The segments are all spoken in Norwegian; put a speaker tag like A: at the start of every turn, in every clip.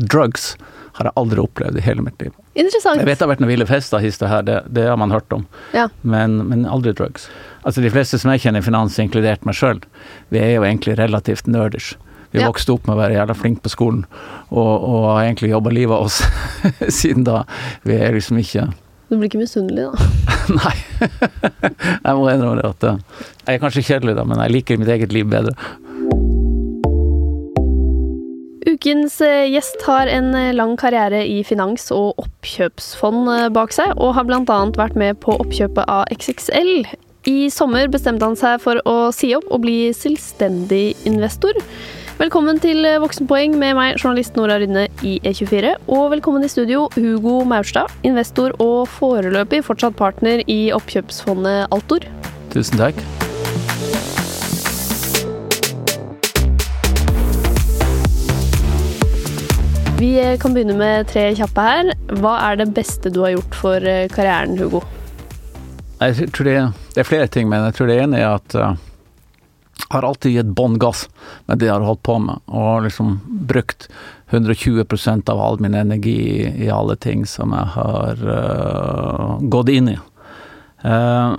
A: drugs har jeg aldri opplevd i hele mitt liv.
B: Interessant.
A: Jeg vet det har vært noen ville fester hist og her, det, det har man hørt om,
B: Ja.
A: men, men aldri drugs. Altså De fleste som jeg kjenner i finans, inkludert meg sjøl, vi er jo egentlig relativt nerdish. Vi
B: Ja.
A: vokste opp med å være jævla flinke på skolen, og, og har egentlig jobba livet av oss siden da. Vi er liksom ikke
B: Du blir ikke misunnelig, da?
A: Nei. jeg må innrømme det at eh, jeg er kanskje kjedelig, da, men jeg liker mitt eget liv bedre.
B: Ukens eh, gjest har en eh, lang karriere i finans- og oppkjøpsfond eh, bak seg, og har bl.a. vært med på oppkjøpet av XXL. I sommer bestemte han seg for å si opp og bli selvstendig investor. Velkommen til Voksenpoeng med meg, journalist Nora Rydne i E24. Og velkommen i studio, Hugo Maurstad, investor og foreløpig fortsatt partner i oppkjøpsfondet Altor.
A: Tusen takk.
B: Vi eh, kan begynne med tre kjappe her. Hva er det beste du har gjort for eh, karrieren, Hugo?
A: Jeg tror det, det er flere ting, men jeg tror det ene er at jeg har alltid gitt bånn gass med det jeg har holdt på med, og liksom brukt 120% av all min energi i, alle ting som jeg har uh, gått inn i. Uh,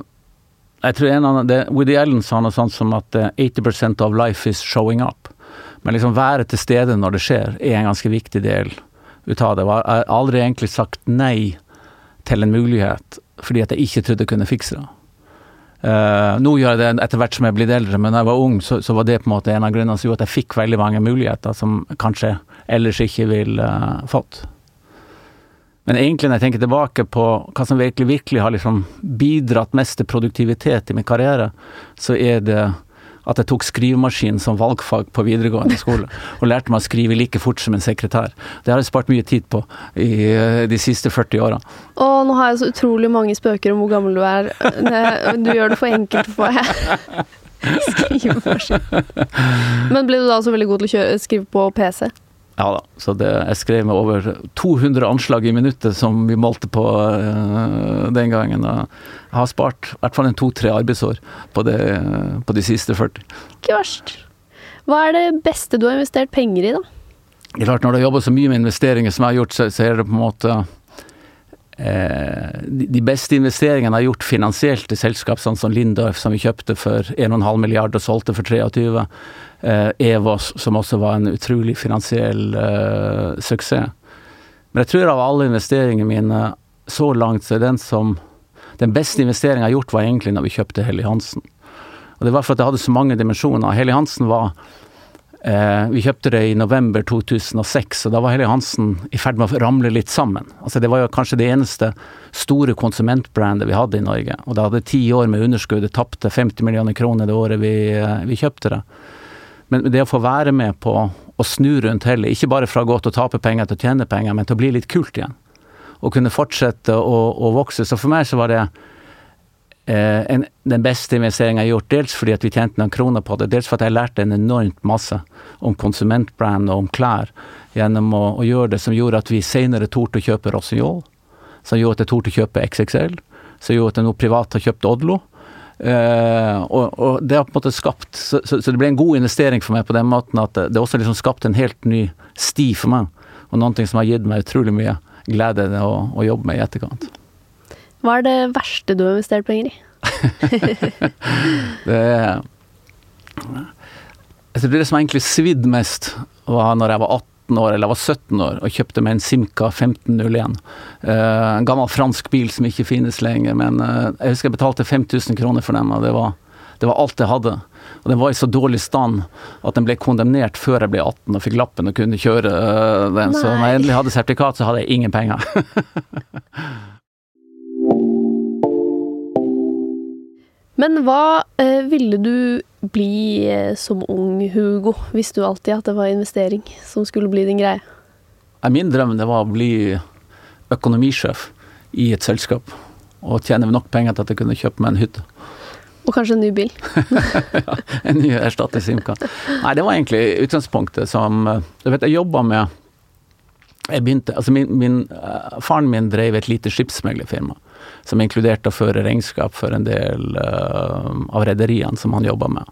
A: jeg tror en av det, Woody Allen sa noe sånt som at eh, 80% of life is showing up. Men liksom være til stede når det skjer, er en ganske viktig del ut av det. Jeg har aldri egentlig sagt nei til en mulighet fordi at jeg ikke trodde jeg kunne fikse det. Uh, nå gjør jeg det etter hvert som jeg blitt eldre, men da jeg var ung, så, så var det på en måte en av grunnene som gjorde at jeg fikk veldig mange muligheter som kanskje ellers ikke ville uh, fått. Men egentlig når jeg tenker tilbake på hva som virkelig, virkelig har liksom bidratt mest til produktivitet i min karriere, så er det at jeg tok skrivemaskin som valgfag på videregående skole, og lærte meg å skrive like fort som en sekretær. Det har jeg spart mye tid på i eh, de siste 40 åra.
B: Og nå har jeg så utrolig mange spøker om hvor gammel du er. Du gjør det for enkelt for meg. Skrivemaskin. Men ble du da også veldig god til å kjøre, skrive på PC?
A: Ja da, så det, jeg skrev med over 200 anslag i minuttet som vi målte på uh, den gangen. Og jeg har spart i hvert fall en to-tre arbeidsår på, det, på de siste 40.
B: Ikke verst. Hva er det beste du har investert penger i, da?
A: Klart, Når du har jobba så mye med investeringer som jeg har gjort, så, så er det på en måte de, de beste investeringene jeg har gjort finansielt i selskap, sånn som Lindorf, som vi kjøpte for 1,5 milliard og solgte for 23. Eh, Evos, som også var en utrolig finansiell uh, suksess. Men jeg tror av alle investeringene mine så langt, så er den som Den beste investeringen jeg har gjort, var egentlig når vi kjøpte Helly Hansen. Og det var for at det hadde så mange dimensjoner. Helly Hansen var Eh, vi kjøpte det i november 2006, og da var Helly Hansen i ferd med å ramle litt sammen. Altså Det var jo kanskje det eneste store konsumentbrandet vi hadde i Norge. Og det hadde ti år med underskudd, det tapte 50 millioner kroner det året vi, eh, vi kjøpte det. Men det å få være med på å snu rundt heller, ikke bare fra godt å tape penger til å tjene penger, men til å bli litt kult igjen. Og kunne fortsette å, å vokse. Så for meg så var det eh, en, den beste investeringen jeg har gjort, dels fordi at vi tjente noen kroner på det, dels fordi jeg lærte en enormt masse om konsumentbrand og om klær gjennom å, å gjøre det, som gjorde at vi senere torde å kjøpe Rossignol, som gjorde at jeg torde å kjøpe XXL, som gjorde at jeg nå privat har kjøpt Odlo. Uh, og, og det har på en måte skapt så, så, så det ble en god investering for meg på den måten at det, også liksom skapte en helt ny sti for meg, og noe som har gitt meg utrolig mye glede å, å jobbe med i etterkant.
B: Hva er det verste du har investert penger i?
A: Det tror det som egentlig svidd mest, var når jeg var 18 år, eller jeg var 17 år, og kjøpte meg en Simca 1501. Eh, en gammel fransk bil som ikke finnes lenger, men eh, jeg husker jeg betalte 5000 kroner for den, og det var, det var alt jeg hadde. Og den var i så dårlig stand at den ble kondemnert før jeg ble 18 og fikk lappen og kunne kjøre den. den. Så når jeg endelig hadde sertifikat, så hadde jeg ingen penger.
B: Men hva eh, ville du bli eh, som ung Hugo? Visste du alltid at det var investering som skulle bli din greie?
A: Min drøm det var å bli økonomisjef i et selskap. Og tjene nok penger til at jeg kunne kjøpe meg en hytte.
B: Og kanskje en ny bil?
A: ja, en ny erstatter Simca. Nei, det var egentlig utgangspunktet som eh, Du vet, jeg jobba med jeg begynte, altså min, min, eh, Faren min drev et lite skipsmeglerfirma som inkluderte å føre regnskap for en del eh, av rederiene som han jobba med.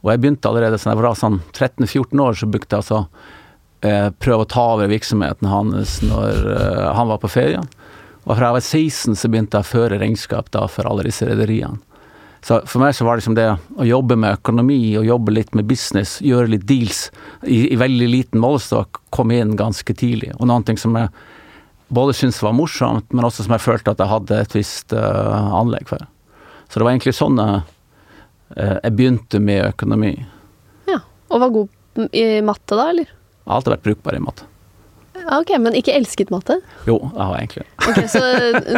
A: Og jeg begynte allerede da jeg var sånn 13-14 år, så brukte jeg altså eh, prøve å ta over virksomheten hans når eh, han var på ferie. Og fra jeg var 16 så begynte jeg å føre regnskap da for alle disse rederiene. Så for meg så var det liksom det å jobbe med økonomi og jobbe litt med business, gjøre litt deals i, i veldig liten målestokk, kom inn ganske tidlig. Og noen ting som jeg både syntes var morsomt, men også som jeg følte at jeg hadde et visst uh, anlegg for. Så det var egentlig sånn jeg, uh, jeg begynte med økonomi.
B: Ja, Og var god i matte da, eller?
A: Jeg har alltid vært brukbar i matte.
B: Ok, Men ikke elsket matte?
A: Jo, jeg har egentlig
B: Ok, Så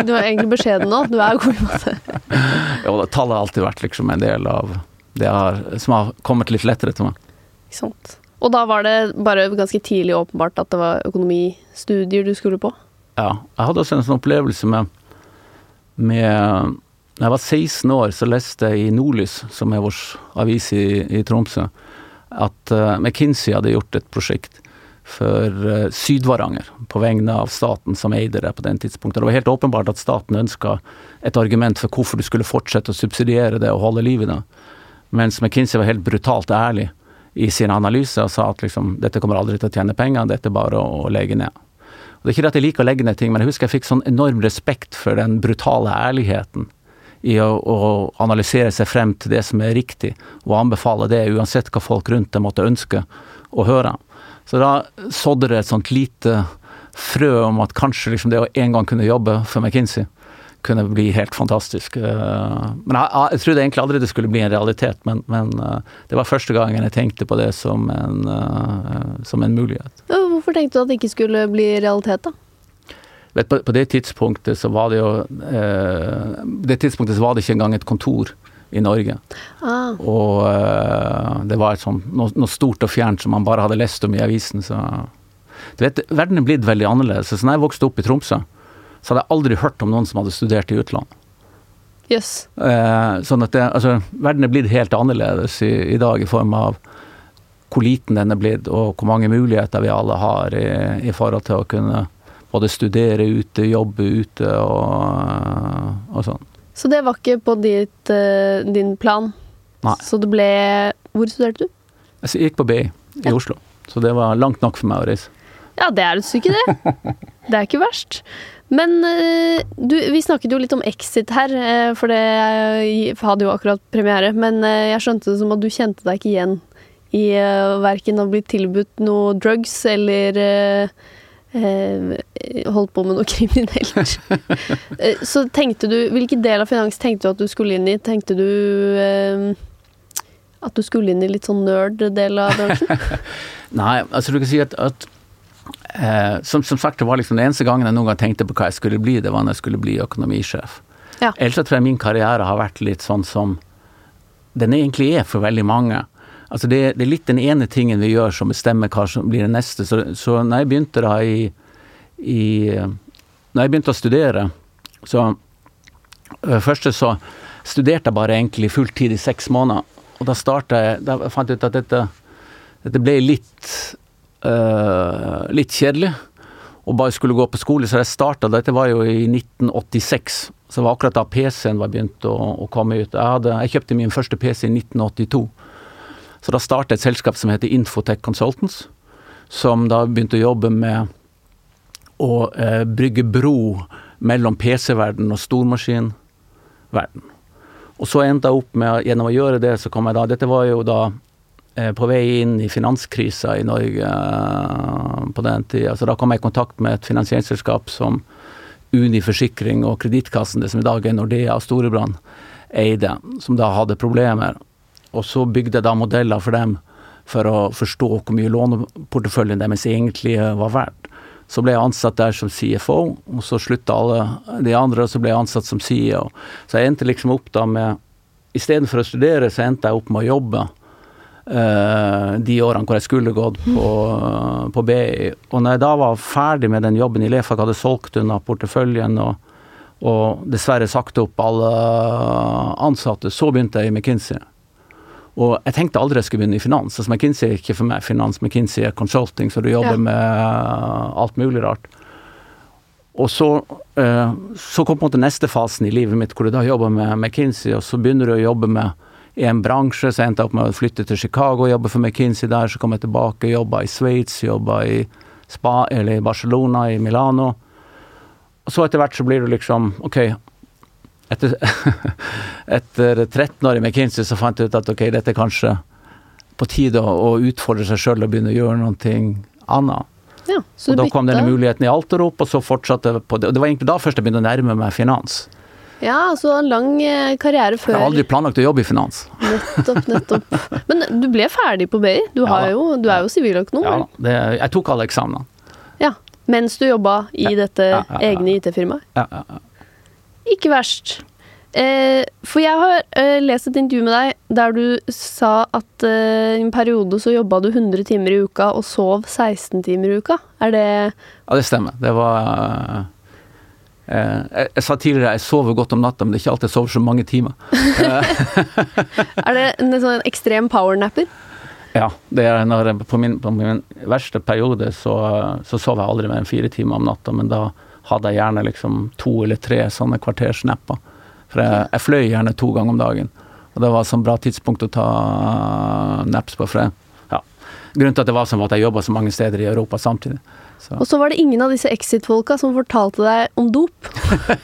B: du er egentlig beskjeden nå? Du er god i matte?
A: jo, tallet har alltid vært liksom en del av det har, som har kommet litt lettere til meg.
B: Ikke sant. Og da var det bare ganske tidlig åpenbart at det var økonomistudier du skulle på?
A: Ja. Jeg hadde også en sånn opplevelse med, med Da jeg var 16 år, så leste jeg i Nordlys, som er vår avis i, i Tromsø, at uh, McKinsey hadde gjort et prosjekt for uh, Sydvaranger på vegne av staten som eide det på den tidspunktet. Det var helt åpenbart at staten ønska et argument for hvorfor du skulle fortsette å subsidiere det og holde liv i det. Mens McKinsey var helt brutalt ærlig i sin analyse og sa at liksom, dette kommer aldri til å tjene penger, dette er bare å, legge ned. Det er ikke at jeg liker å legge ned ting, men jeg husker jeg fikk sånn enorm respekt for den brutale ærligheten i å, å, analysere seg frem til det som er riktig, og anbefale det uansett hva folk rundt deg måtte ønske å høre. Så da sådde det et sånt lite frø om at kanskje liksom det å en gang kunne jobbe for McKinsey kunne bli helt fantastisk. Eh, men jeg, jeg trodde egentlig aldri det skulle bli en realitet, men, men eh, det var første gangen jeg tenkte på det som en, eh, som en mulighet.
B: Hvorfor tenkte du at det ikke skulle bli realitet, da?
A: Vet, på, på, det tidspunktet så var det jo eh, det tidspunktet så var det ikke engang et kontor i Norge.
B: Ah.
A: Og eh, det var sånt, noe, noe, stort og fjernt som man bare hadde lest om i avisen. Så du vet, verden er blitt veldig annerledes. Så når jeg vokste opp i Tromsø, så hadde jeg aldri hørt om noen som hadde studert i utlandet.
B: Yes.
A: Eh, sånn at det, altså, verden er blitt helt annerledes i, i, dag i form av hvor liten den er blitt, og hvor mange muligheter vi alle har i, i forhold til å kunne både studere ute, jobbe ute og, og sånn.
B: Så det var ikke på ditt, uh, din plan?
A: Nei.
B: Så det ble Hvor studerte du?
A: Jeg gikk på BI i ja. Oslo. Så det var langt nok for meg å reise.
B: Ja, det er et stykke, det. Det er ikke verst. Men uh, du, vi snakket jo litt om Exit her, uh, for det hadde jo akkurat premiere. Men jeg skjønte det som at du kjente deg ikke igjen i verken å bli tilbudt noe drugs eller holdt på med noe kriminelt. Så tenkte du Hvilken del av finans tenkte du at du skulle inn i? Tenkte du at du skulle inn i litt sånn nerd-del av bransjen?
A: Nei, altså du kan si at, at eh, som, som, sagt, det var liksom den eneste gangen jeg noen gang tenkte på hva jeg skulle bli, det var når jeg skulle bli økonomisjef.
B: Ja.
A: Ellers så tror jeg min karriere har vært litt sånn som den egentlig er for veldig mange. Altså det, det, er litt den ene tingen vi gjør som bestemmer hva som blir det neste. Så, så når jeg begynte da i, i Når jeg begynte å studere, så Først så studerte jeg bare egentlig fulltid i seks måneder. Og da starta jeg Da fant jeg ut at dette, dette ble litt uh, litt kjedelig. Og bare skulle gå på skole, så jeg starta Dette var jo i 1986. Så det var akkurat da PC-en var begynt å, å komme ut. Jeg, hadde, jeg kjøpte min første PC i 1982. Så da startet et selskap som heter Infotech Consultants, som da begynte å jobbe med å eh, brygge bro mellom PC-verden og stormaskinverden. Og så endte jeg opp med, gjennom å gjøre det, så kom jeg da Dette var jo da på vei inn i finanskrisa i Norge eh, på den tida. Så da kom jeg i kontakt med et finansieringsselskap som Uni Forsikring og Kredittkassen, det som i dag er Nordea og Storebrand, eide, som da hadde problemer. Og så bygde jeg da modeller for dem for å forstå hvor mye låneporteføljen deres egentlig var verdt. Så ble jeg ansatt der som CFO, og så slutta alle de andre, og så ble jeg ansatt som CEO. Så jeg endte liksom opp da med Istedenfor å studere, så endte jeg opp med å jobbe de årene hvor jeg skulle gått på, på BI. Og når jeg da var ferdig med den jobben i Lefak, hadde solgt unna porteføljen og, og dessverre sagt opp alle ansatte, så begynte jeg i McKinsey. Og jeg tenkte aldri jeg skulle begynne i finans. Altså McKinsey er ikke for meg finans, McKinsey er consulting, så du jobber ja. med eh, alt mulig rart. Og så, uh, så kom på en måte neste fasen i livet mitt, hvor du da jobber med McKinsey, og så begynner du å jobbe med en bransje, så endte jeg opp med å flytte til Chicago, jobbe for McKinsey der, så kom jeg tilbake, jobba i Sveits, jobba i Spa, eller i Barcelona, i Milano. Og så etter hvert så blir du liksom OK. Etter, etter 13 år i McKinsey så fant jeg ut at ok, dette er kanskje på tide å utfordre seg sjøl og begynne å gjøre noe annet.
B: Ja,
A: og da kom denne muligheten i Alterop, og så fortsatte jeg på det. Og det var egentlig da først jeg begynte å nærme meg finans.
B: Ja, altså en lang eh, karriere før
A: Jeg har aldri planlagt å jobbe i finans.
B: Nettopp, nettopp. Men du ble ferdig på BI? Du,
A: Ja,
B: jo, du er jo siviløkonom?
A: Ja, det, jeg tok alle eksamenene.
B: Ja. Mens du jobba i
A: Ja,
B: dette
A: ja, ja, ja.
B: egne IT-firmaet?
A: Ja, ja.
B: Ikke verst. Eh, for jeg har eh, lest et intervju med deg der du sa at eh, i en periode så jobba du 100 timer i uka og sov 16 timer i uka. Er det
A: ja, det stemmer. Det var jeg, jeg sa tidligere jeg sover godt om natta, men det er ikke alltid jeg sover så mange timer.
B: Er det en sånn ekstrem powernapper?
A: Ja, det er når på, min, på min verste periode så, så sov jeg aldri mer enn fire timer om natta, men da hadde jeg gjerne liksom to eller tre sånne kvartersnapper. For jeg, jeg fløy gjerne to ganger om dagen, og det var et sånn bra tidspunkt å ta naps på. For jeg. Grunnen til at det var sånn at jeg jobba så mange steder i Europa samtidig. Så.
B: Og så var det ingen av disse Exit-folka som fortalte deg om dop.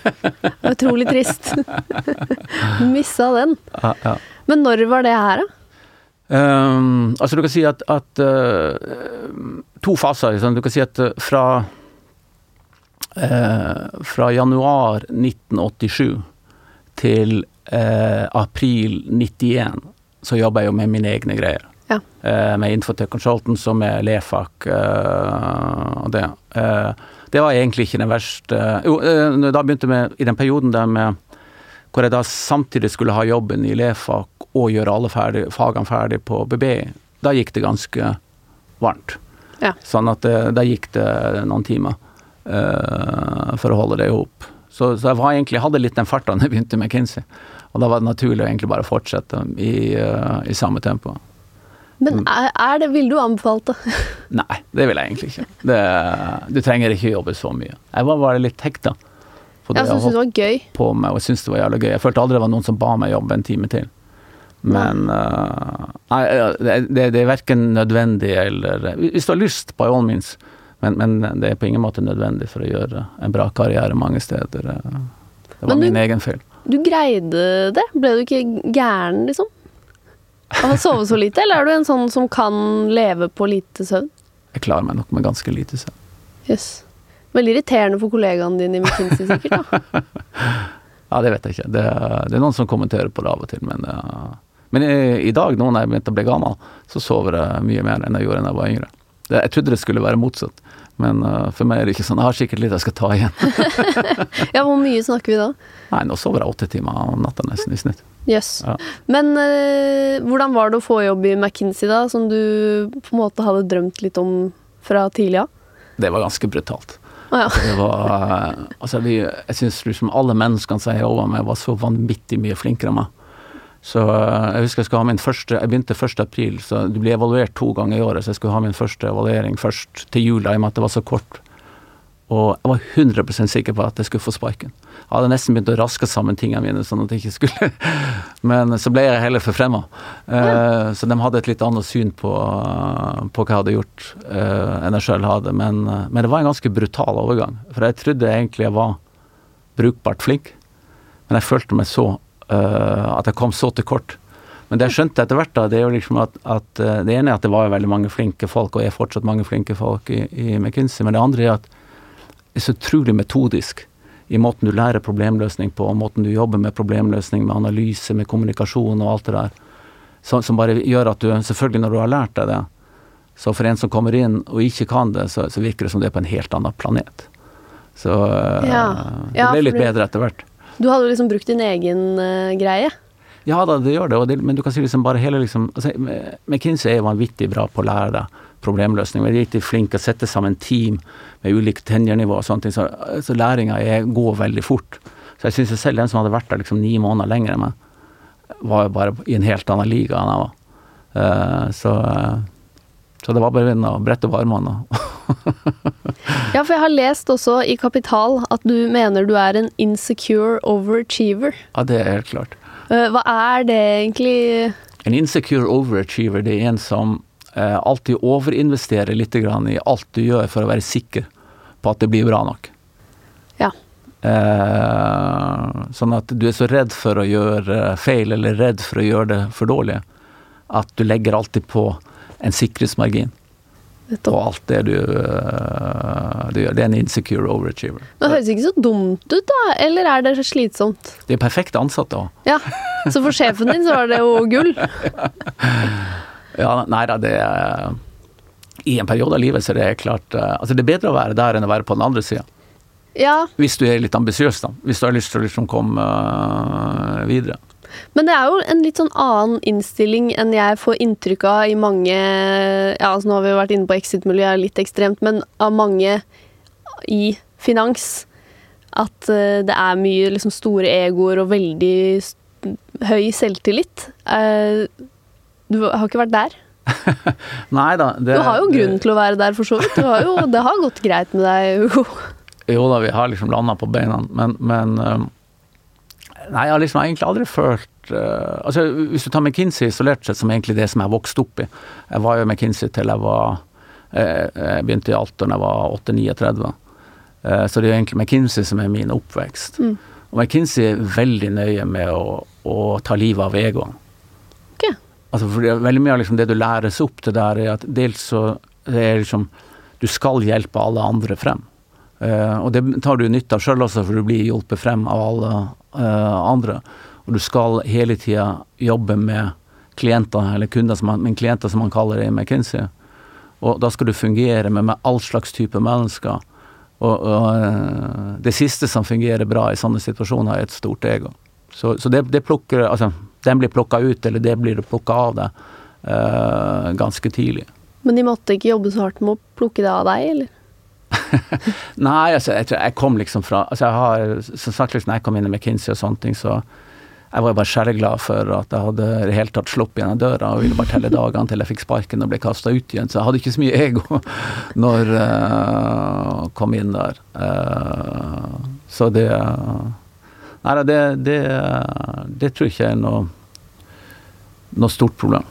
B: Utrolig trist. Du missa den.
A: Ja, ja.
B: Men når var det her, da?
A: Um, altså du kan si at, at uh, To faser. Liksom. Du kan si at uh, fra uh, Fra januar 1987 til uh, april 91 så jobba jeg jo med mine egne greier.
B: Ja.
A: Uh, med Infotech Consultants og med Lefak uh, og det. Uh, det var egentlig ikke den verste Jo, da begynte vi I den perioden der med hvor jeg da samtidig skulle ha jobben i Lefak og gjøre alle ferdig, fagene ferdig på BBI, da gikk det ganske varmt.
B: Ja.
A: Sånn at da gikk det noen timer eh, for å holde det i hop. Så, så jeg var egentlig, hadde litt den farta da jeg begynte med Kinsey. Og da var det naturlig å egentlig bare fortsette i, eh, i samme tempo.
B: Men er, er det Ville du anbefalt det?
A: Nei, det vil jeg egentlig ikke. Det, du trenger ikke jobbe så mye. Jeg var bare litt hekta
B: Jeg syntes det var gøy.
A: på meg, og jeg syntes det var jævlig gøy. Jeg følte aldri det var noen som ba meg jobbe en time til. Men uh, Nei, det, det, det er verken nødvendig eller Hvis du har lyst, by all means. Men, men det er på ingen måte nødvendig for å gjøre en bra karriere mange steder. eh. Det var
B: du-
A: min egen feil.
B: Du greide det? Ble du ikke gæren, liksom? Av å sove så lite, eller er du en sånn som kan leve på lite søvn?
A: Jeg klarer meg nok med ganske lite søvn.
B: Jøss. Veldig irriterende for kollegaene dine i McKinsey, sikkert. da.
A: Ja, det vet jeg ikke. Det, det er noen som kommenterer på det av og til, men eh, Men i, i dag, nå når jeg begynte å bli gammel, så sover jeg mye mer enn jeg gjorde da jeg var yngre. Det, jeg trodde det skulle være motsatt, men uh, for meg er det ikke sånn. Jeg har sikkert litt jeg skal ta igjen.
B: Ja, hvor mye snakker vi da?
A: Nei, nå sover jeg åtte timer om natta nesten i snitt.
B: Jøss.
A: Ja.
B: Men eh, hvordan var det å få jobb i McKinsey, da, som du på en måte hadde drømt litt om fra tidlig av?
A: Det var ganske brutalt.
B: Ah, ja.
A: Det var, eh, altså vi, jeg syns liksom alle menneskene som jeg jobba med, var så vanvittig mye flinkere enn meg. Så eh, jeg husker jeg skulle ha min første Jeg begynte 1. april, så du blir evaluert to ganger i året, så jeg skulle ha min første evaluering først til jula, i og med at det var så kort. Og jeg var 100% sikker på at jeg skulle få sparken. Jeg hadde nesten begynt å raske sammen tingene mine, sånn at jeg ikke skulle Men så ble jeg heller forfremma. Uh, så de hadde et litt annet syn på, på hva jeg hadde gjort, uh, enn jeg sjøl hadde. Men, uh, men det var en ganske brutal overgang. For jeg trodde egentlig jeg var brukbart flink, men jeg følte meg så eh, at jeg kom så til kort. Men det jeg skjønte etter hvert, da, det er jo liksom at, at eh, det ene er at det var veldig mange flinke folk, og er fortsatt mange flinke folk i, i McKinsey, men det andre er at er så utrolig metodisk i måten du lærer problemløsning på, og måten du jobber med problemløsning, med analyse, med kommunikasjon og alt det der. Som, som bare gjør at du Selvfølgelig når du har lært deg det, så for en som kommer inn og ikke kan det, så, så virker det som det er på en helt annen planet. Så eh,
B: Ja.
A: det
B: Ja,
A: ble litt bedre etter hvert.
B: Du hadde jo liksom brukt din egen uh, greie.
A: Ja da, det gjør det, det, men du kan si liksom bare hele liksom altså, McKinsey er vanvittig bra på å lære deg problemløsning. Vi er riktig flinke til å sette sammen team med ulike tenjernivå og sånne ting, så, så læringa går veldig fort. Så jeg syns selv den som hadde vært der liksom ni måneder lenger enn meg, var jo bare i en helt annen liga enn jeg var. Uh, så, uh, så det var bare å brette opp armene
B: Ja, for jeg har lest også i Kapital at du mener du er en insecure overachiever.
A: Ja, det er helt klart.
B: Uh, Hva er det egentlig?
A: En insecure overachiever det er en som alltid overinvestere litt grann i alt du gjør for å være sikker på at det blir bra nok.
B: Ja.
A: Eh, sånn at du er så redd for å gjøre feil, eller redd for å gjøre det for dårlig, at du legger alltid på en sikkerhetsmargin på
B: Og
A: alt det du, eh, du gjør. Det er en insecure overachiever.
B: Det høres ikke så dumt ut, da. Eller er det så slitsomt?
A: Det er perfekte ansatte òg.
B: Ja. Så for sjefen din så var det jo gull.
A: Ja, nei da, det er I en periode av livet så er det klart eh, Altså, det er bedre å være der enn å være på den andre sida.
B: Ja,
A: Hvis du er litt ambisiøs, da. Hvis du har lyst til å liksom komme øh, videre.
B: Men det er jo en litt sånn annen innstilling enn jeg får inntrykk av i mange Ja, altså nå har vi jo vært inne på exit-miljøet, litt ekstremt, men av mange i finans. At eh, det er mye liksom store egoer og veldig høy selvtillit. Du har ikke vært der?
A: Nei da.
B: Du har jo grunn til å være der, for så vidt. Du har jo, det har gått greit med deg, Hugo.
A: Jo da, vi har liksom landa på beina, men, men øh, Nei, jeg har liksom egentlig aldri følt uh, Altså, hvis du tar McKinsey isolert sett, som egentlig det som jeg vokste opp i Jeg var jo i McKinsey til jeg var øh, Jeg begynte i Alta da jeg var 8-39. Eh, Så det er jo egentlig McKinsey som er min oppvekst.
B: Mm.
A: Og McKinsey er veldig nøye med å, å ta livet av egoen. Altså for veldig mye av liksom det du læres opp til der, er at dels så er liksom Du skal hjelpe alle andre frem. Uh, og det tar du nytte av sjøl også, for du blir hjulpet frem av alle uh, andre. Og du skal hele tida jobbe med klienter, eller kunder, som man, men klienter som man kaller det i McKinsey. Og da skal du fungere med, med all slags type mennesker. Og, og eh, det siste som fungerer bra i sånne situasjoner, er et stort ego. Så, så det, det plukker Altså, den blir plukka ut, eller det blir plukka av deg eh, ganske tidlig.
B: Men de måtte ikke jobbe så hardt med å plukke det av deg, eller?
A: Nei, altså, jeg, jeg kom liksom fra Altså, jeg har Som sagt, liksom, jeg kom inn i McKinsey og sånne ting, så jeg var jo bare skjæreglad for at jeg hadde i det hele tatt sluppet gjennom døra og ville bare telle dagene til jeg fikk sparken og ble kasta ut igjen. Så jeg hadde ikke så mye ego når jeg kom inn der. Uh, så det Nei det, det, det tror jeg ikke er noe, noe stort problem.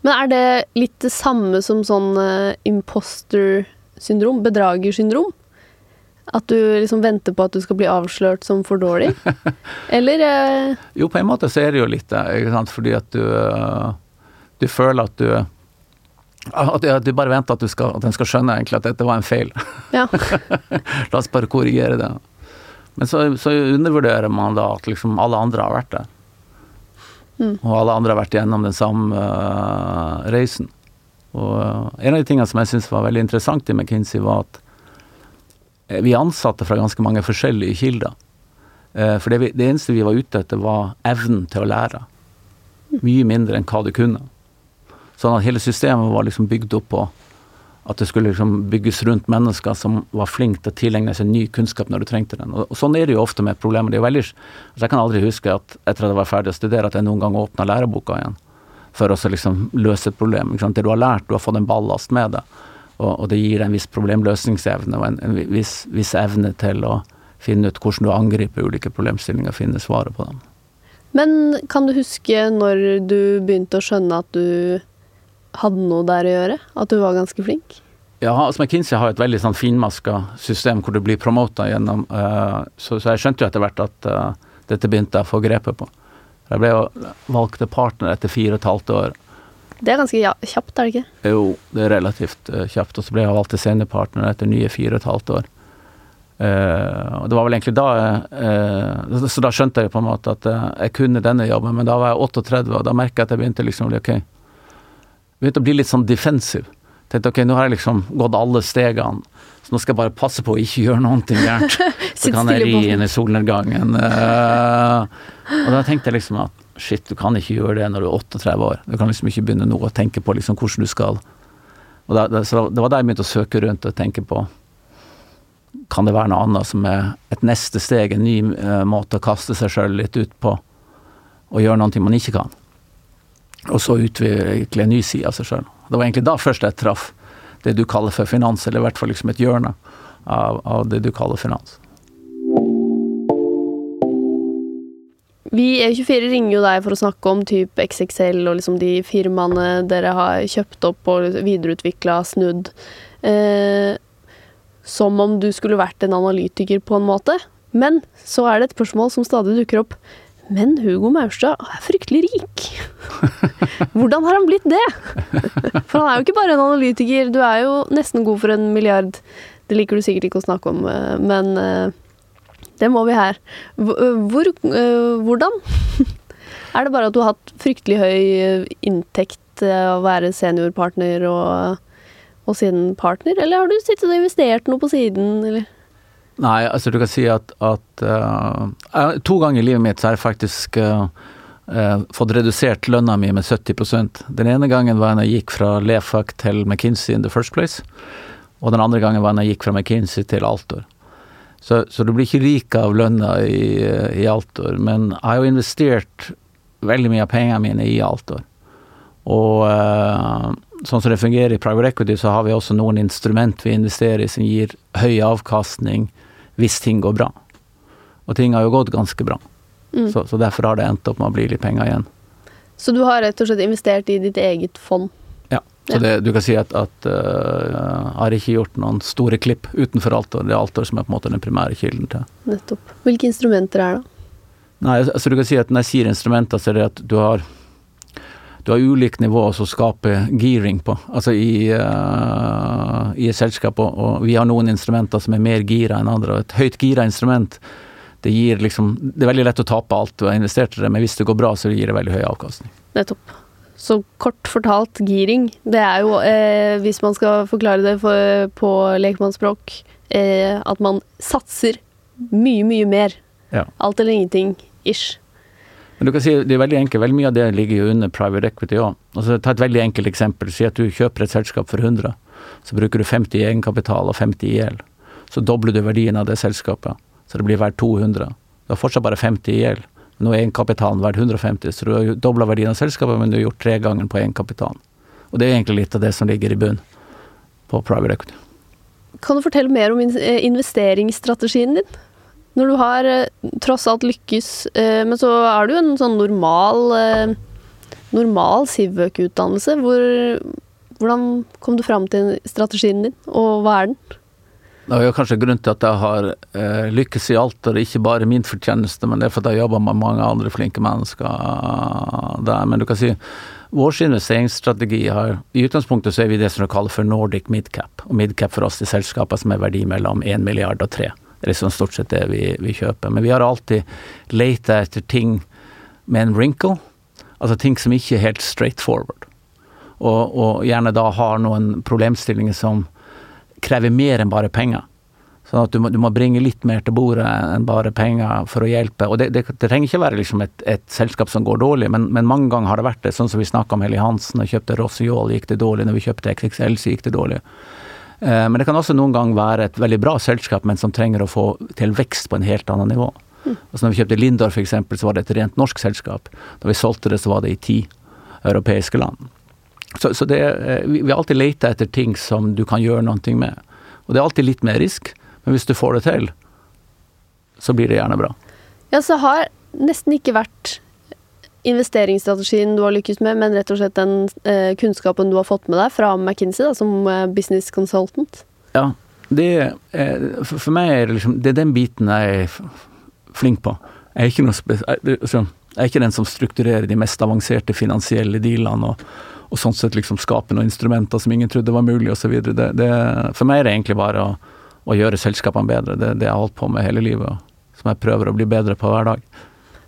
B: Men er det litt det samme som sånn uh, imposter-syndrom? Bedragersyndrom? At du liksom venter på at du skal bli avslørt som for dårlig? Eller eh,
A: Jo, på en måte så er det jo litt det, fordi at du øh, Du føler at du at du bare venter at, du skal, at den skal skjønne egentlig at dette var en feil.
B: Ja.
A: La oss bare korrigere det. Men så, så undervurderer man da at liksom alle andre har vært der.
B: Mm.
A: Og alle andre har vært gjennom den samme uh, reisen. Og uh, en av de tingene som jeg syns var veldig interessant i McKinsey, var at eh, vi ansatte fra ganske mange forskjellige kilder. Uh, For det, det eneste vi var ute etter, var evnen til å lære. Mye mindre enn hva du kunne. Sånn at hele systemet var liksom bygd opp på at det skulle liksom bygges rundt mennesker som var flinke til å tilegne seg ny kunnskap når du trengte den. Og, sånn er det jo ofte med problemer. Er altså jeg kan aldri huske at etter at jeg var ferdig å studere, at jeg noen gang åpna læreboka igjen for å liksom løse et problem. Det du har lært, du har fått en ballast med det. Og, og det gir en viss problemløsningsevne og en, en viss, viss evne til å finne ut hvordan du angriper ulike problemstillinger og finne svaret på dem.
B: Men kan du huske når du begynte å skjønne at du hadde noe der å gjøre? At du var ganske flink?
A: Ja, altså McKinsey har et veldig sånn finmaska system hvor du blir promota gjennom uh, så, så jeg skjønte jo etter hvert at uh, dette begynte jeg å få grepet på. Jeg ble jo valgt til partner etter fire og et halvt år.
B: Det er ganske ja, kjapt, er det ikke?
A: Jo, det er relativt uh, kjapt. Og så ble jeg valgt til seniorpartner etter nye fire og et halvt år. Og det var vel egentlig da jeg Så da skjønte jeg på en måte at jeg kunne denne jobben, men da var jeg 38, og da merka jeg at jeg begynte liksom å bli ok. Begynte å bli litt sånn defensive. Tenkte ok, nå har jeg liksom gått alle stegene, så nå skal jeg bare passe på å ikke gjøre noe gærent. Så kan jeg ri inn i solnedgangen. Eh, og da tenkte jeg liksom at shit, du kan ikke gjøre det når du er 38 år. Du kan liksom ikke begynne nå å tenke på liksom hvordan du skal og da, så det var da jeg begynte å søke rundt og tenke på kan det være noe annet som er et neste steg, en ny uh, måte å kaste seg sjøl litt ut på, og gjøre noe man ikke kan. Og så utvikle en ny side av seg sjøl. Det var egentlig da først jeg traff det du kaller for finans, eller i hvert fall liksom et hjørne av, av det du kaller finans.
B: Vi i E24 ringer jo deg for å snakke om type XXL og liksom de firmaene dere har kjøpt opp og videreutvikla, snudd. Eh, som om du skulle vært en analytiker på en måte. Men så er det et spørsmål som stadig dukker opp. Men Hugo Maurstad er fryktelig rik. Hvordan har han blitt det? For han er jo ikke bare en analytiker, du er jo nesten god for en milliard. Det liker du sikkert ikke å snakke om, eh, men eh, det må vi her. Hvor, hvordan? Er det bare at du har hatt fryktelig høy inntekt å være seniorpartner og, og siden partner, eller har du sittet og investert noe på siden, eller?
A: Nei, altså du kan si at, at uh, To ganger i livet mitt så har jeg faktisk uh, uh, fått redusert lønna mi med 70% Den ene gangen var da jeg gikk fra Lefac til McKinsey in the first place. Og den andre gangen var da jeg gikk fra McKinsey til Altor. Så, så, du blir ikke rik av lønna i, i Altor, men jeg har jo investert veldig mye av pengene mine i Altor. Og sånn som det fungerer i private equity, så har vi også noen instrument vi investerer i som gir høy avkastning hvis ting går bra. Og ting har jo gått ganske bra. Mm. Så, så, derfor har det endt opp med å bli litt penger igjen.
B: Så du har rett og slett investert i ditt eget fond? Ja.
A: Så det, du kan si at, at uh, har ikke gjort noen store klipp utenfor Altor. Det er Altor som er på en måte den primære kilden til.
B: Nettopp. Hvilke instrumenter er det?
A: Nei, altså du kan si at Når jeg sier instrumenter, så er det at du har du har ulike nivåer som skaper gearing på, altså i, uh, i et selskap. Og, og, vi har noen instrumenter som er mer gira enn andre. og Et høyt gira instrument, det gir liksom Det er veldig lett å tape alt du har investert i det, men hvis det går bra, så gir det veldig høy avkastning.
B: Nettopp. Så kort fortalt, giring, det er jo, eh, hvis man skal forklare det for, på lekmannsspråk, eh, at man satser mye, mye mer. Ja. Alt eller ingenting-ish.
A: Men du kan si, det er veldig enkelt, veldig Mye av det ligger jo under private equity òg. Altså, ta et veldig enkelt eksempel. Si at du kjøper et selskap for 100. Så bruker du 50 i egenkapital og 50 i gjeld. Så dobler du verdien av det selskapet. Så det blir verdt 200. Du har fortsatt bare 50 i gjeld. Nå er egenkapitalen verdt 150, så du har dobla verdien av selskapet, men du har gjort tre ganger på egenkapitalen. Og det er egentlig litt av det som ligger i bunn på private equity.
B: Kan du fortelle mer om eh, investeringsstrategien din? Når du har eh, tross alt lykkes, eh, men så er du en sånn normal normal Sivøk-utdannelse. Hvor, hvordan kom du fram til strategien din, og hva er den?
A: Det er jo kanskje grunnen til at jeg har eh, lykkes i alt, og det er ikke bare min fortjeneste, men det er fordi jeg jobber med mange andre flinke mennesker der. Men du kan si vår investeringsstrategi har I utgangspunktet så er vi det som vi kaller for Nordic midcap. Og midcap for oss er selskaper som er verdi mellom 1 milliard og 3. Det er liksom stort sett det vi, vi kjøper. Men vi har alltid leita etter ting med en wrinkle, altså ting som ikke er helt straight forward. Og, og gjerne da har noen problemstillinger som krever mer enn bare penger. Sånn at du må, du må, bringe litt mer til bordet enn bare penger for å hjelpe. Og det, det, det trenger ikke være liksom et, et, selskap som går dårlig, men, men, mange ganger har det vært det. Sånn som vi snakka om Helly Hansen, vi kjøpte Rossiol gikk det dårlig. Når vi kjøpte XXL så gikk det dårlig. Eh, men det kan også noen gang være et veldig bra selskap, men som trenger å få til vekst på en helt annet nivå. Mm. Altså når vi kjøpte Lindor f.eks., så var det et rent norsk selskap. Da vi solgte det, så var det i ti europeiske land. Så, så det, eh, vi, vi har alltid leita etter ting som du kan gjøre noe med. Og det er alltid litt mer risk, men hvis du får det til, så blir det gjerne bra.
B: Ja, så har nesten ikke vært investeringsstrategien du har lykkes med, men rett og slett den eh, kunnskapen du har fått med deg fra McKinsey da, som eh, business consultant?
A: Ja, det eh, for, for, meg er det liksom Det er den biten jeg er flink på. Jeg er ikke, noe, altså, jeg er ikke den som strukturerer de mest avanserte finansielle dealene og, og sånn sett liksom skape noen instrumenter som ingen trodde var mulig osv. For meg er det egentlig bare å å gjøre selskapene bedre. Det er det jeg har holdt på med hele livet, og som jeg prøver å bli bedre på hver dag.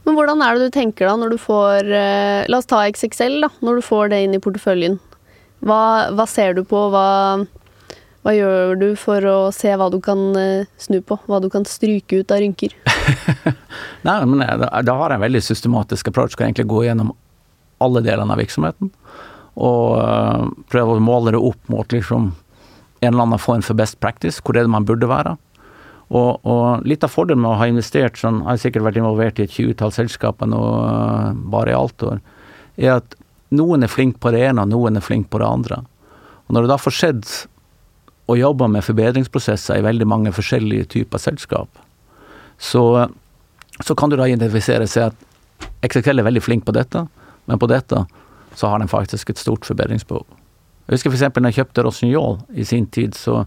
B: Men hvordan er det du tenker da når du får eh, La oss ta XXL, da. Når du får det inn i porteføljen. Hva, hva ser du på? Hva, hva, gjør du for å se hva du kan eh, snu på? Hva du kan stryke ut av rynker?
A: Nei, men da, da har jeg en veldig systematisk approach. Skal egentlig gå gjennom alle delene av virksomheten. Og prøve å måle det opp mot liksom en eller annen form for best practice, hvor er det man burde være. Og, og litt av fordelen med å ha investert sånn, jeg har sikkert vært involvert i et tjuetall selskaper nå bare i Altor, er at noen er flink på det ene, og noen er flink på det andre. Og når det da får sett å jobbe med forbedringsprosesser i veldig mange forskjellige typer selskap, så, så kan du da identifisere seg at XXL er veldig flink på dette, men på dette så har de faktisk et stort forbedringsbehov. Jeg husker f.eks. når jeg kjøpte Rossignol i sin tid, så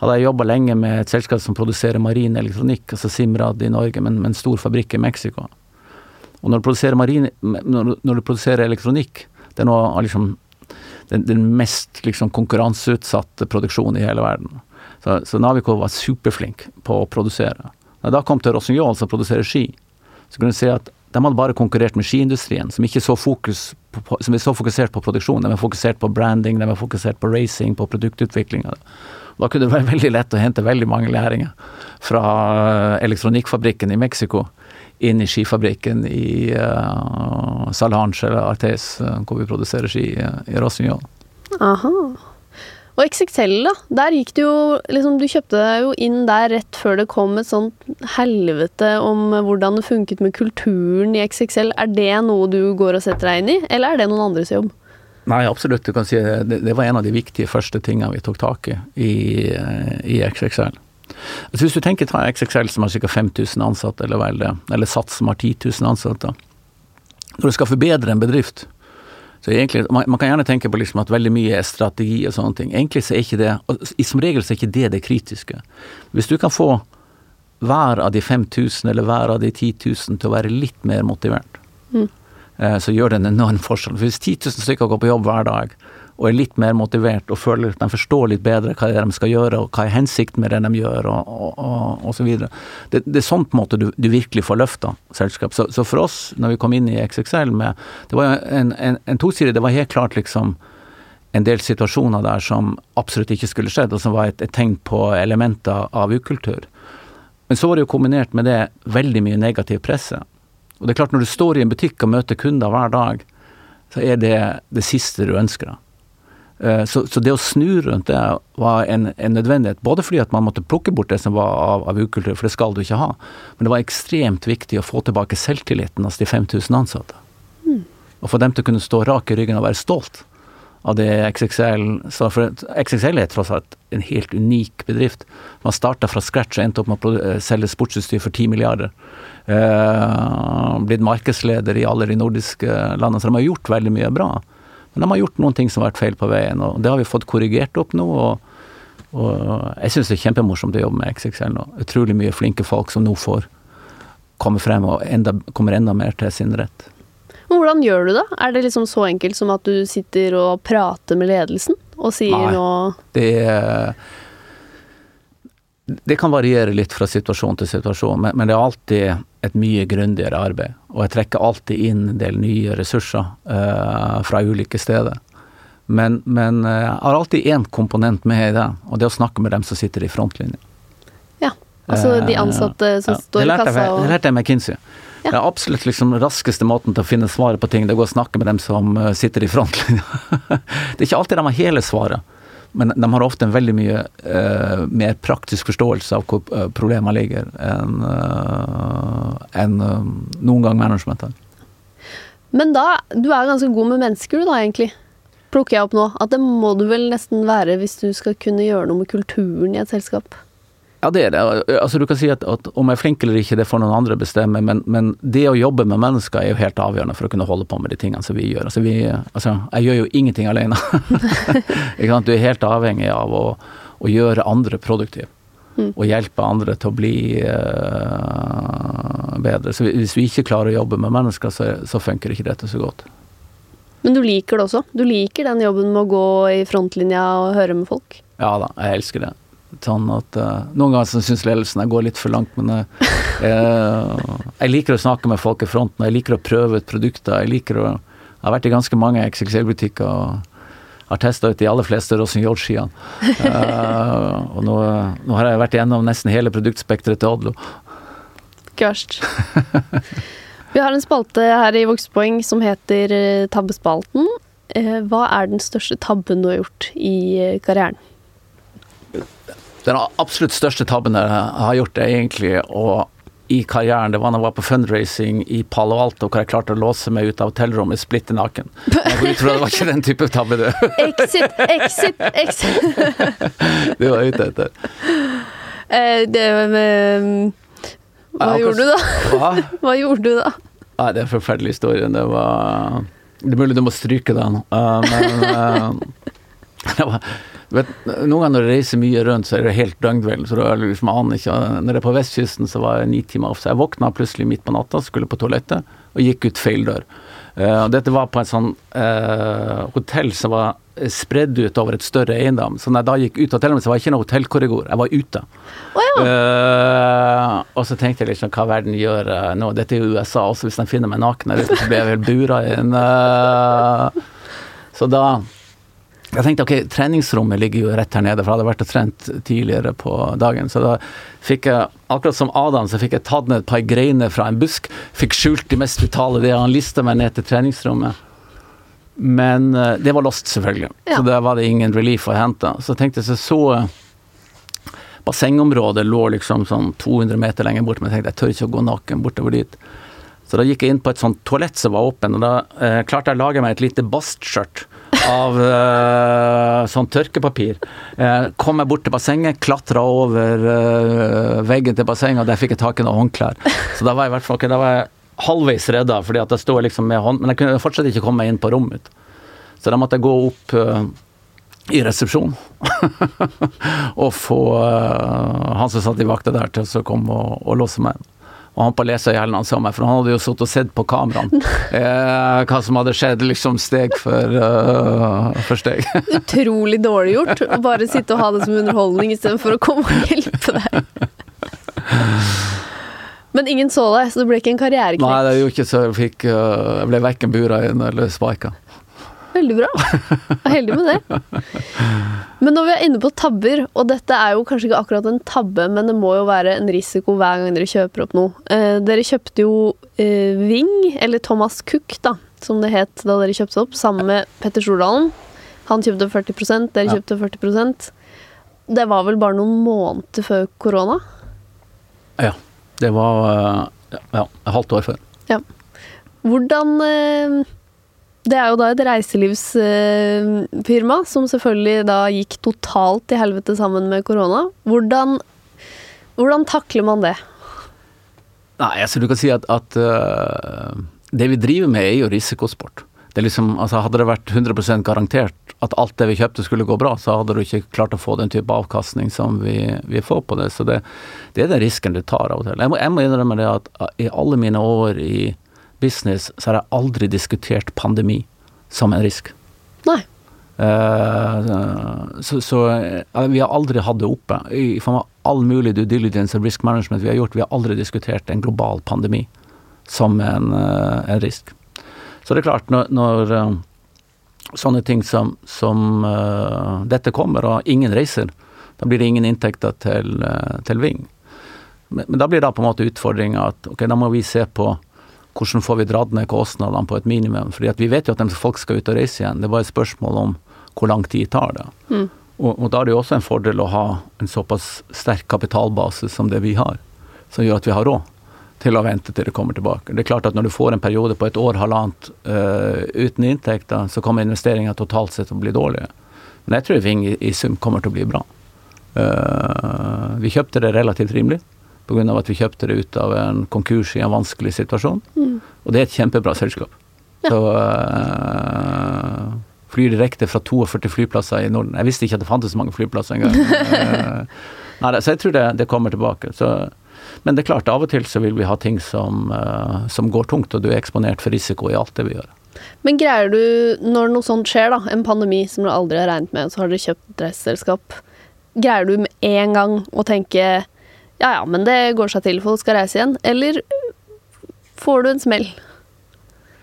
A: hadde jeg jobba lenge med et selskap som produserer marin elektronikk, altså Simrad i Norge, men med en stor fabrikk i Mexico. Og når du produserer, marin, når du produserer elektronikk, det er noe av liksom den, den, mest liksom, konkurranseutsatte produksjonen i hele verden. Så, så Navico var superflink på å produsere. Når jeg da kom til Rossignol, som produserer ski, så kunne du se at de hadde bare konkurrert med skiindustrien, som, ikke så fokus på, som er så fokusert på produksjon. De er fokusert på branding, de er fokusert på racing, på produktutvikling. Da kunne det være veldig lett å hente veldig mange læringer fra elektronikkfabrikken i Mexico inn i skifabrikken i uh, Salange eller Artes, uh, hvor vi produserer ski i Rossignol.
B: Aha. Og XXL, da. Der gikk du jo liksom, Du kjøpte deg jo inn der rett før det kom et sånt helvete om hvordan det funket med kulturen i XXL. Er det noe du går og setter deg inn i, eller er det noen andres jobb?
A: Nei, absolutt. Du kan si det, det var en av de viktige første tingene vi tok tak i i, i XXL. Altså hvis du tenker ta XXL som har ca. 5000 ansatte, eller vel det, eller Sats som har 10 000 ansatte. Når du skal forbedre en bedrift, så egentlig, man, man kan gjerne tenke på liksom at veldig mye er strategi og sånne ting. Egentlig så er ikke det, Som regel så er ikke det det kritiske. Hvis du kan få hver av de 5000 eller hver av de 10 000 til å være litt mer motivert, mm. Eh, så gjør det en enorm forskjell. For hvis 10 000 stykker går på jobb hver dag og er litt mer motivert og føler at de forstår litt bedre hva de skal gjøre, og hva er hensikten med det de gjør, og, og, så videre. Det, det, er sånn på en måte du, du virkelig får løfta selskap. Så, så, for oss, når vi kom inn i XXL med Det var en, en, en toside, det var helt klart liksom en del situasjoner der som absolutt ikke skulle skjedd, og som var et, et tegn på elementer av ukultur. Men så var det jo kombinert med det veldig mye negativ presse. Og det er klart, når du står i en butikk og møter kunder hver dag, så er det det siste du ønsker deg. Eh, så, så, det å snu rundt det var en, en, nødvendighet, både fordi at man måtte plukke bort det som var av, av ukultur, for det skal du ikke ha, men det var ekstremt viktig å få tilbake selvtilliten hos de 5000 ansatte. Mm. Og få dem til å kunne stå rak i ryggen og være stolt av det XXL For XXL er tross alt en helt unik bedrift. Man starta fra scratch og endte opp med å eh, selge sportsutstyr for 10 milliarder. Eh, blitt markedsleder i alle de nordiske landene, så de har gjort veldig mye bra. Men de har gjort noen ting som har vært feil på veien, og det har vi fått korrigert opp nå. og, og jeg syns det er kjempemorsomt å jobbe med XXL nå. Utrolig mye flinke folk som nå får komme frem og enda, kommer enda mer til sin rett.
B: Hvordan gjør du det? Er det liksom så enkelt som at du sitter og prater med ledelsen og sier Nei, noe
A: det det kan variere litt fra situasjon til situasjon, men, men det er alltid et mye grundigere arbeid. Og jeg trekker alltid inn en del nye ressurser uh, fra ulike steder. Men, men uh, jeg har alltid én komponent med i det, og det er å snakke med dem som sitter i frontlinjen.
B: Ja, altså de eh, ansatte som ja, står i kassa
A: og Det lærte jeg med McKinsey. Ja. Det er absolutt liksom raskeste måten til å finne svaret på ting, det er å gå og snakke med dem som sitter i frontlinja. det er ikke alltid de har hele svaret. Men de har ofte en veldig mye uh, mer praktisk forståelse av hvor uh, problemene ligger, enn uh, en, noen gang management har.
B: Men da, du er ganske god med mennesker du da, egentlig. Plukker jeg opp nå. At det må du vel nesten være hvis du skal kunne gjøre noe med kulturen i et selskap?
A: Ja, det er det. Altså, du kan si at, at om jeg er flink eller ikke, det får noen andre bestemme, men, men, det å jobbe med mennesker er jo helt avgjørende for å kunne holde på med de tingene som vi gjør. Altså, vi, altså jeg gjør jo ingenting alene. du er helt avhengig av å, å gjøre andre produktive. Mm. Og hjelpe andre til å bli uh, bedre. Så hvis vi ikke klarer å jobbe med mennesker, så, så funker ikke dette så godt.
B: Men du liker det også? Du liker den jobben med å gå i frontlinja og høre med folk?
A: Ja da, jeg elsker det. Sånn at, uh, noen ganger syns ledelsen jeg går litt for langt, men uh, jeg liker å snakke med folk i fronten. Jeg liker å prøve ut produkter. Jeg liker å Jeg har vært i ganske mange XXL-butikker og har testa ut de aller fleste Rossignol-skiene. Uh, og nå, nå, har jeg vært igjennom nesten hele produktspekteret til Odlo.
B: Kørst. Vi har en spalte her i Voksepoeng som heter Tabbespalten. Hva er den største tabben du har gjort i karrieren?
A: Den absolutt største tabben jeg har gjort, er egentlig å i karrieren, det var da jeg var på fundraising i Palo Alto, hvor jeg klarte å låse meg ut av hotellrommet splitter naken. Jeg går ut fra det var ikke den type tabbe, du.
B: exit, exit, exit.
A: du var ute etter.
B: Eh, det med Hva ja, gjorde du da? Hva? Hva gjorde du da?
A: Nei, det er en forferdelig historie. Det var Det er mulig du må stryke den, uh, men uh, det var vet, Noen ganger når du reiser mye rundt, så er det helt døgnvill. Så du liksom aner ikke Når jeg er på vestkysten, så var jeg ni timer off. Så jeg våkna plutselig midt på natta, skulle på toalettet, og gikk ut feil dør. Uh, dette var på et sånn uh, hotell som var spredd ut over et større eiendom. Så når jeg da gikk ut av hotellet, så var det ikke noe hotellkorridor, jeg var ute.
B: Oh, ja.
A: uh, og så tenkte jeg liksom hva verden gjør nå. Dette er jo USA også, hvis de finner meg naken her ute, så blir jeg vel bura inn. så da jeg tenkte ok, treningsrommet ligger jo rett her nede, for jeg hadde vært og trent tidligere på dagen. Så da fikk jeg, akkurat som Adam, så fikk jeg tatt ned et par greiner fra en busk. Fikk skjult de mest vitale det, han lista meg ned til treningsrommet. Men uh, det var lost, selvfølgelig. Ja. Så der var det ingen relief å hente. Så tenkte jeg så så Bassengområdet lå liksom sånn 200 meter lenger bort, men jeg tenkte jeg tør ikke å gå naken bortover dit. Så da gikk jeg inn på et sånt toalett som var åpen, og da eh, klarte jeg å lage meg et lite bastskjørt av uh, sånn tørkepapir. Uh, kom jeg bort til bassenget, klatra over uh, veggen til bassenget, og der fikk jeg tak i noen håndklær. Så da var jeg i hvert fall okay, da var jeg halvveis redda, fordi at jeg sto liksom med hånd... Men jeg kunne fortsatt ikke komme meg inn på rommet. Så da måtte jeg gå opp i resepsjonen og få han som satt i vakta der, til å komme og, og låse meg inn og han på leserhjellen han så meg, for han hadde jo sittet og sett på kameraene eh, hva som hadde skjedd, liksom steg for, uh, for steg.
B: Utrolig dårlig gjort å bare sitte og ha det som underholdning istedenfor å komme og hjelpe deg. Men ingen så deg, så det ble ikke en karriereknekk?
A: Nei, det gjorde ikke så. Jeg, fikk, uh, jeg ble verken bura inn eller sparka.
B: Veldig bra. Jeg er heldig med det. Men når vi er inne på tabber, og dette er jo kanskje ikke akkurat en tabbe, men det må jo være en risiko hver gang dere kjøper opp noe. Eh, dere kjøpte jo eh, Ving, eller Thomas Cook, da, som det het da dere kjøpte opp, sammen med Petter Stordalen. Han kjøpte 40 dere ja. kjøpte 40% Det var vel bare noen måneder før korona?
A: Ja. Det var eh, ja, et halvt år før.
B: Ja. Hvordan eh, det er jo da et reiselivsfirma som selvfølgelig da gikk totalt til helvete sammen med korona. Hvordan, hvordan takler man det?
A: Nei, altså du kan si at, at uh, det vi driver med er jo risikosport. Det er liksom, altså hadde det vært 100% garantert at alt det vi kjøpte skulle gå bra, så hadde du ikke klart å få den type avkastning som vi, vi får på det. Så det, det, er den risken du tar av og til. Jeg må, jeg må innrømme det at i alle mine år i business så har jeg aldri diskutert pandemi som en risk.
B: Nei.
A: Uh, så, så uh, vi har aldri hatt det oppe. I form av all mulig due diligence og risk management vi har gjort, vi har aldri diskutert en global pandemi som en, uh, en risk. Så det er klart, når, når sånne ting som, som dette kommer, og ingen reiser, da blir det ingen inntekter til, til Ving. Men, men, da blir det på en måte utfordringa at ok, da må vi se på hvordan får vi dratt ned kostnadene på et minimum? Fordi vi vet jo at folk skal ut og reise igjen. Det bare et spørsmål om hvor lang tid tar det. Mm. Og, og, da er det jo også en fordel å ha en såpass sterk kapitalbase som det vi har, som gjør at vi har råd til å vente til det kommer tilbake. Det er klart at når du får en periode på et år, halvannet uh, uten inntekter, så kommer investeringa totalt sett til å bli dårlige. Men jeg tror Ving i, i sum kommer til å bli bra. Uh, vi kjøpte det relativt rimelig pga. at vi kjøpte det ut av en konkurs i en vanskelig situasjon. Mm. Og det er et kjempebra selskap. Ja. Så uh, flyr direkte fra 42 flyplasser i Norden. Jeg visste ikke at det fantes så mange flyplasser engang. uh, nei, så jeg tror det, det kommer tilbake. Så, men det er klart, av og til så vil vi ha ting som, uh, som går tungt, og du er eksponert for risiko i alt det vi gjør.
B: Men greier du, når noe sånt skjer, da, en pandemi som du aldri har regnet med, så har dere kjøpt et reiseselskap, greier du med en gang å tenke ja ja, men det går seg til, folk skal reise igjen. Eller får du en smell?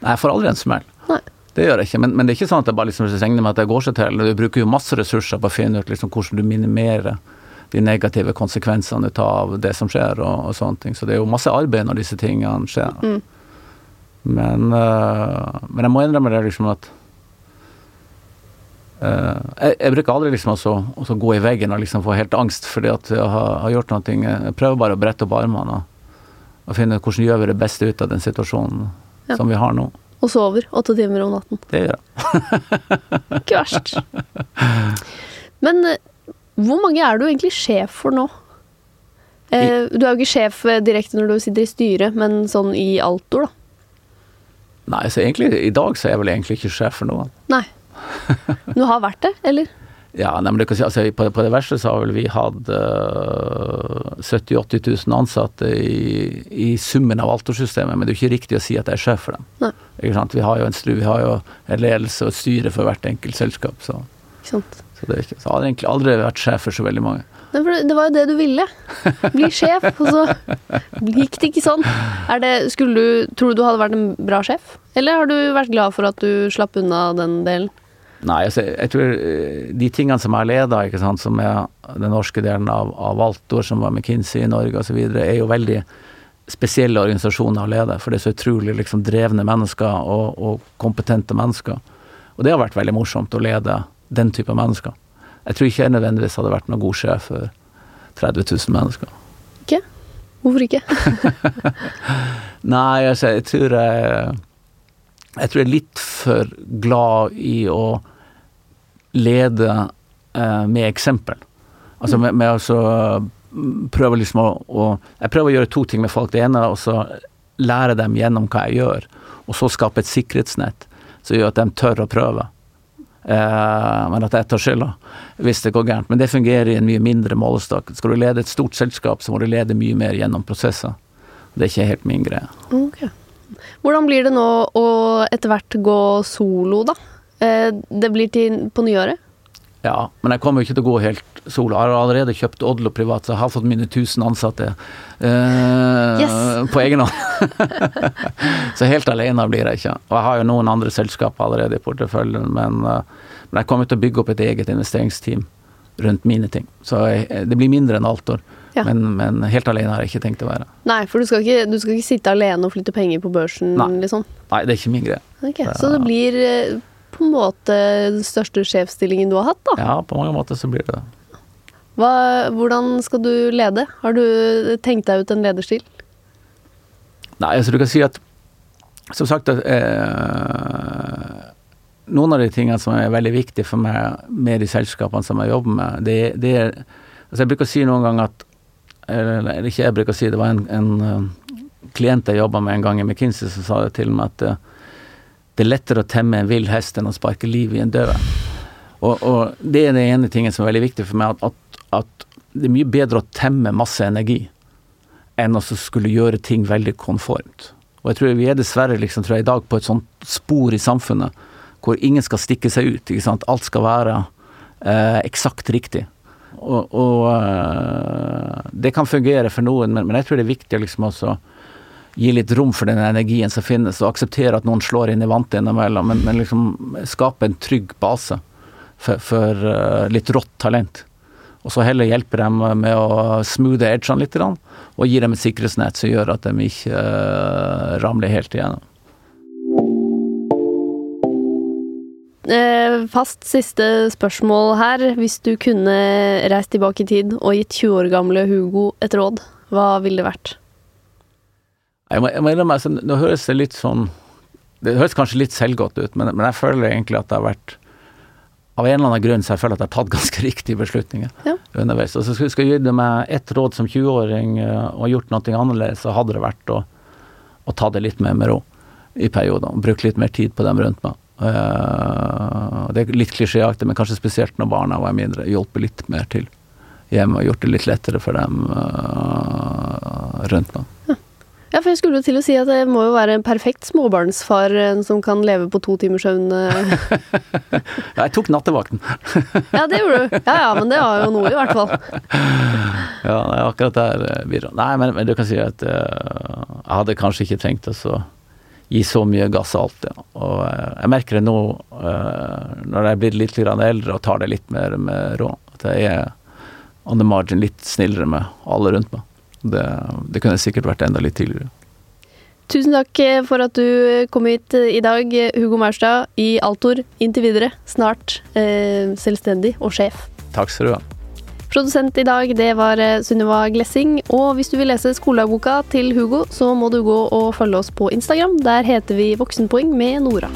A: Nei, jeg får aldri en smell.
B: Nei.
A: Det gjør jeg ikke, men, men, det er ikke sånn at jeg bare liksom regner med at det går seg til. Du bruker jo masse ressurser på å finne ut liksom hvordan du minimerer de negative konsekvensene av det som skjer, og, og, sånne ting. Så det er jo masse arbeid når disse tingene skjer. Mm. Men, uh, men jeg må innrømme det liksom at jeg, jeg, bruker aldri liksom også gå i veggen og liksom få helt angst fordi at jeg har, har gjort noe. Jeg prøver bare å brette opp armene og, og finne ut hvordan gjør vi det beste ut av den situasjonen ja. som vi har nå.
B: Og sover åtte timer om natten.
A: Det gjør jeg.
B: ikke verst. Men uh, hvor mange er du egentlig sjef for nå? Uh, du er jo ikke sjef direkte når du sitter i styret, men sånn i Altor, da?
A: Nei, så egentlig i dag så er jeg vel egentlig ikke sjef for noen.
B: Nei. Du har vært det, eller?
A: Ja, nei, men det kan si, altså, på, på det verste så har vel vi hatt uh, 70 000-80 000 ansatte i, i summen av Altor-systemet, men det er jo ikke riktig å si at jeg er sjef for dem.
B: Nei.
A: Ikke sant? Vi har jo en stru, vi har jo en ledelse og et styre for hvert enkelt selskap, så,
B: Ikke sant?
A: så det er ikke Så har egentlig aldri vært sjef for så veldig mange.
B: Nei, for det var jo det du ville. Bli sjef, og så gikk det ikke sånn. Er det, skulle du, tror du du hadde vært en bra sjef? Eller har du vært glad for at du slapp unna den delen?
A: Nei, altså, jeg tror eh, de tingene som jeg har leda, ikke sant, som er den norske delen av, av Valtor, som var McKinsey i Norge osv., er jo veldig spesielle organisasjoner å lede. For det er så utrolig liksom, drevne mennesker og, og kompetente mennesker. Og det har vært veldig morsomt å lede den type mennesker. Jeg tror ikke jeg nødvendigvis hadde vært noen god sjef for 30 000 mennesker.
B: Ikke? Hvorfor ikke?
A: Nei, altså, jeg tror jeg Jeg tror jeg er litt for glad i å lede eh, med eksempel. Altså med, med å prøve liksom å, å Jeg prøver å gjøre to ting med folk. Det ene er å lære dem gjennom hva jeg gjør, og så skape et sikkerhetsnett som gjør at de tør å prøve. Eh, men at jeg tar skylda hvis det går gærent. Men det fungerer i en mye mindre målestokk. Skal du lede et stort selskap, så må du lede mye mer gjennom prosesser. Det er ikke helt min greie.
B: Okay. Hvordan blir det nå å etter hvert gå solo, da? Eh, Det blir til på nyåret?
A: Ja, men jeg kommer jo ikke til å gå helt solo. Jeg har allerede kjøpt Odlo privat, så jeg har fått mine 1000 ansatte eh,
B: Yes.
A: på egen hånd. så helt alene blir jeg ikke. Og jeg har jo noen andre selskaper allerede i porteføljen, men, eh, men jeg kommer til å bygge opp et eget investeringsteam rundt mine ting. Så jeg, det blir mindre enn Altor,
B: Ja.
A: men, men helt alene har jeg ikke tenkt å være.
B: Nei, for du skal ikke, du skal ikke sitte alene og flytte penger på børsen,
A: Nei.
B: liksom?
A: Nei, det er ikke min greie.
B: Okay, Så det blir eh, på en måte den største sjefsstillingen du har hatt, da?
A: Ja, på mange måter så blir det det.
B: Hva, hvordan skal du lede? Har du tenkt deg ut en lederstil?
A: Nei, altså du kan si at Som sagt eh, Noen av de tingene som er veldig viktige for meg med de selskapene som jeg jobber med, det, det er altså Jeg bruker å si noen ganger at Eller eller ikke jeg bruker å si, det var en, en eh, klient jeg jobba med en gang i McKinsey som sa det til meg at eh, det er lettere å temme en vill hest enn å sparke liv i en død. Og, og det er det ene tingen som er veldig viktig for meg, at, at, at det er mye bedre å temme masse energi enn å skulle gjøre ting veldig konformt. Og jeg tror vi er dessverre liksom, tror jeg, i dag på et sånt spor i samfunnet hvor ingen skal stikke seg ut. ikke sant? Alt skal være eh, eksakt riktig. Og, og eh, det kan fungere for noen, men, men jeg tror det er viktig liksom også gi litt rom for den energien som finnes, og akseptere at noen slår inn i vantet innimellom, men, men liksom skape en trygg base for, for uh, litt rått talent. Og så heller hjelpe dem med å smoothe edgene litt, og gi dem et sikkerhetsnett som gjør at de ikke uh, ramler helt igjennom.
B: Eh, fast siste spørsmål her. Hvis du kunne reist tilbake i tid og gitt 20 år gamle Hugo et råd, hva ville det vært?
A: Jeg må, jeg må innrømme, altså, nå høres det litt sånn Det høres kanskje litt selvgodt ut, men, men jeg føler egentlig at det har vært Av en eller annen grunn så jeg føler at jeg har tatt ganske riktige beslutninger
B: Ja.
A: underveis. Og så skal jeg gi meg ett råd som 20-åring eh, og gjort noe annerledes, så hadde det vært å, å ta det litt mer med ro i perioder. Bruke litt mer tid på dem rundt meg. Uh, det er litt klisjéaktig, men kanskje spesielt når barna var mindre. Hjulpet litt mer til hjemme og gjort det litt lettere for dem uh, rundt meg.
B: Ja, for jeg skulle jo til å si at det må jo være en perfekt småbarnsfar eh, som kan leve på to timers søvn. Nei,
A: Ja, jeg tok nattevakten.
B: Ja, det gjorde du. Ja ja, men det var jo noe, i hvert fall.
A: Ja, er akkurat der eh, bidrar. Nei, men, men du kan si at uh, jeg hadde kanskje ikke tenkt å så gi så mye gass alltid. Og uh, jeg merker det nå uh, når jeg blir litt grann eldre og tar det litt mer med råd, at jeg er on the margin litt snillere med alle rundt meg. Det, det kunne sikkert vært enda litt tidligere.
B: Tusen takk eh, for at du kom hit eh, i dag, Hugo Maurstad i Altor. Inntil videre, snart eh, selvstendig og sjef.
A: Takk skal du ha.
B: Produsent i dag, det var eh, Sunniva Glessing. Og hvis du vil lese skoledagboka til Hugo, så må du gå og følge oss på Instagram. Der heter vi Voksenpoeng med Nora.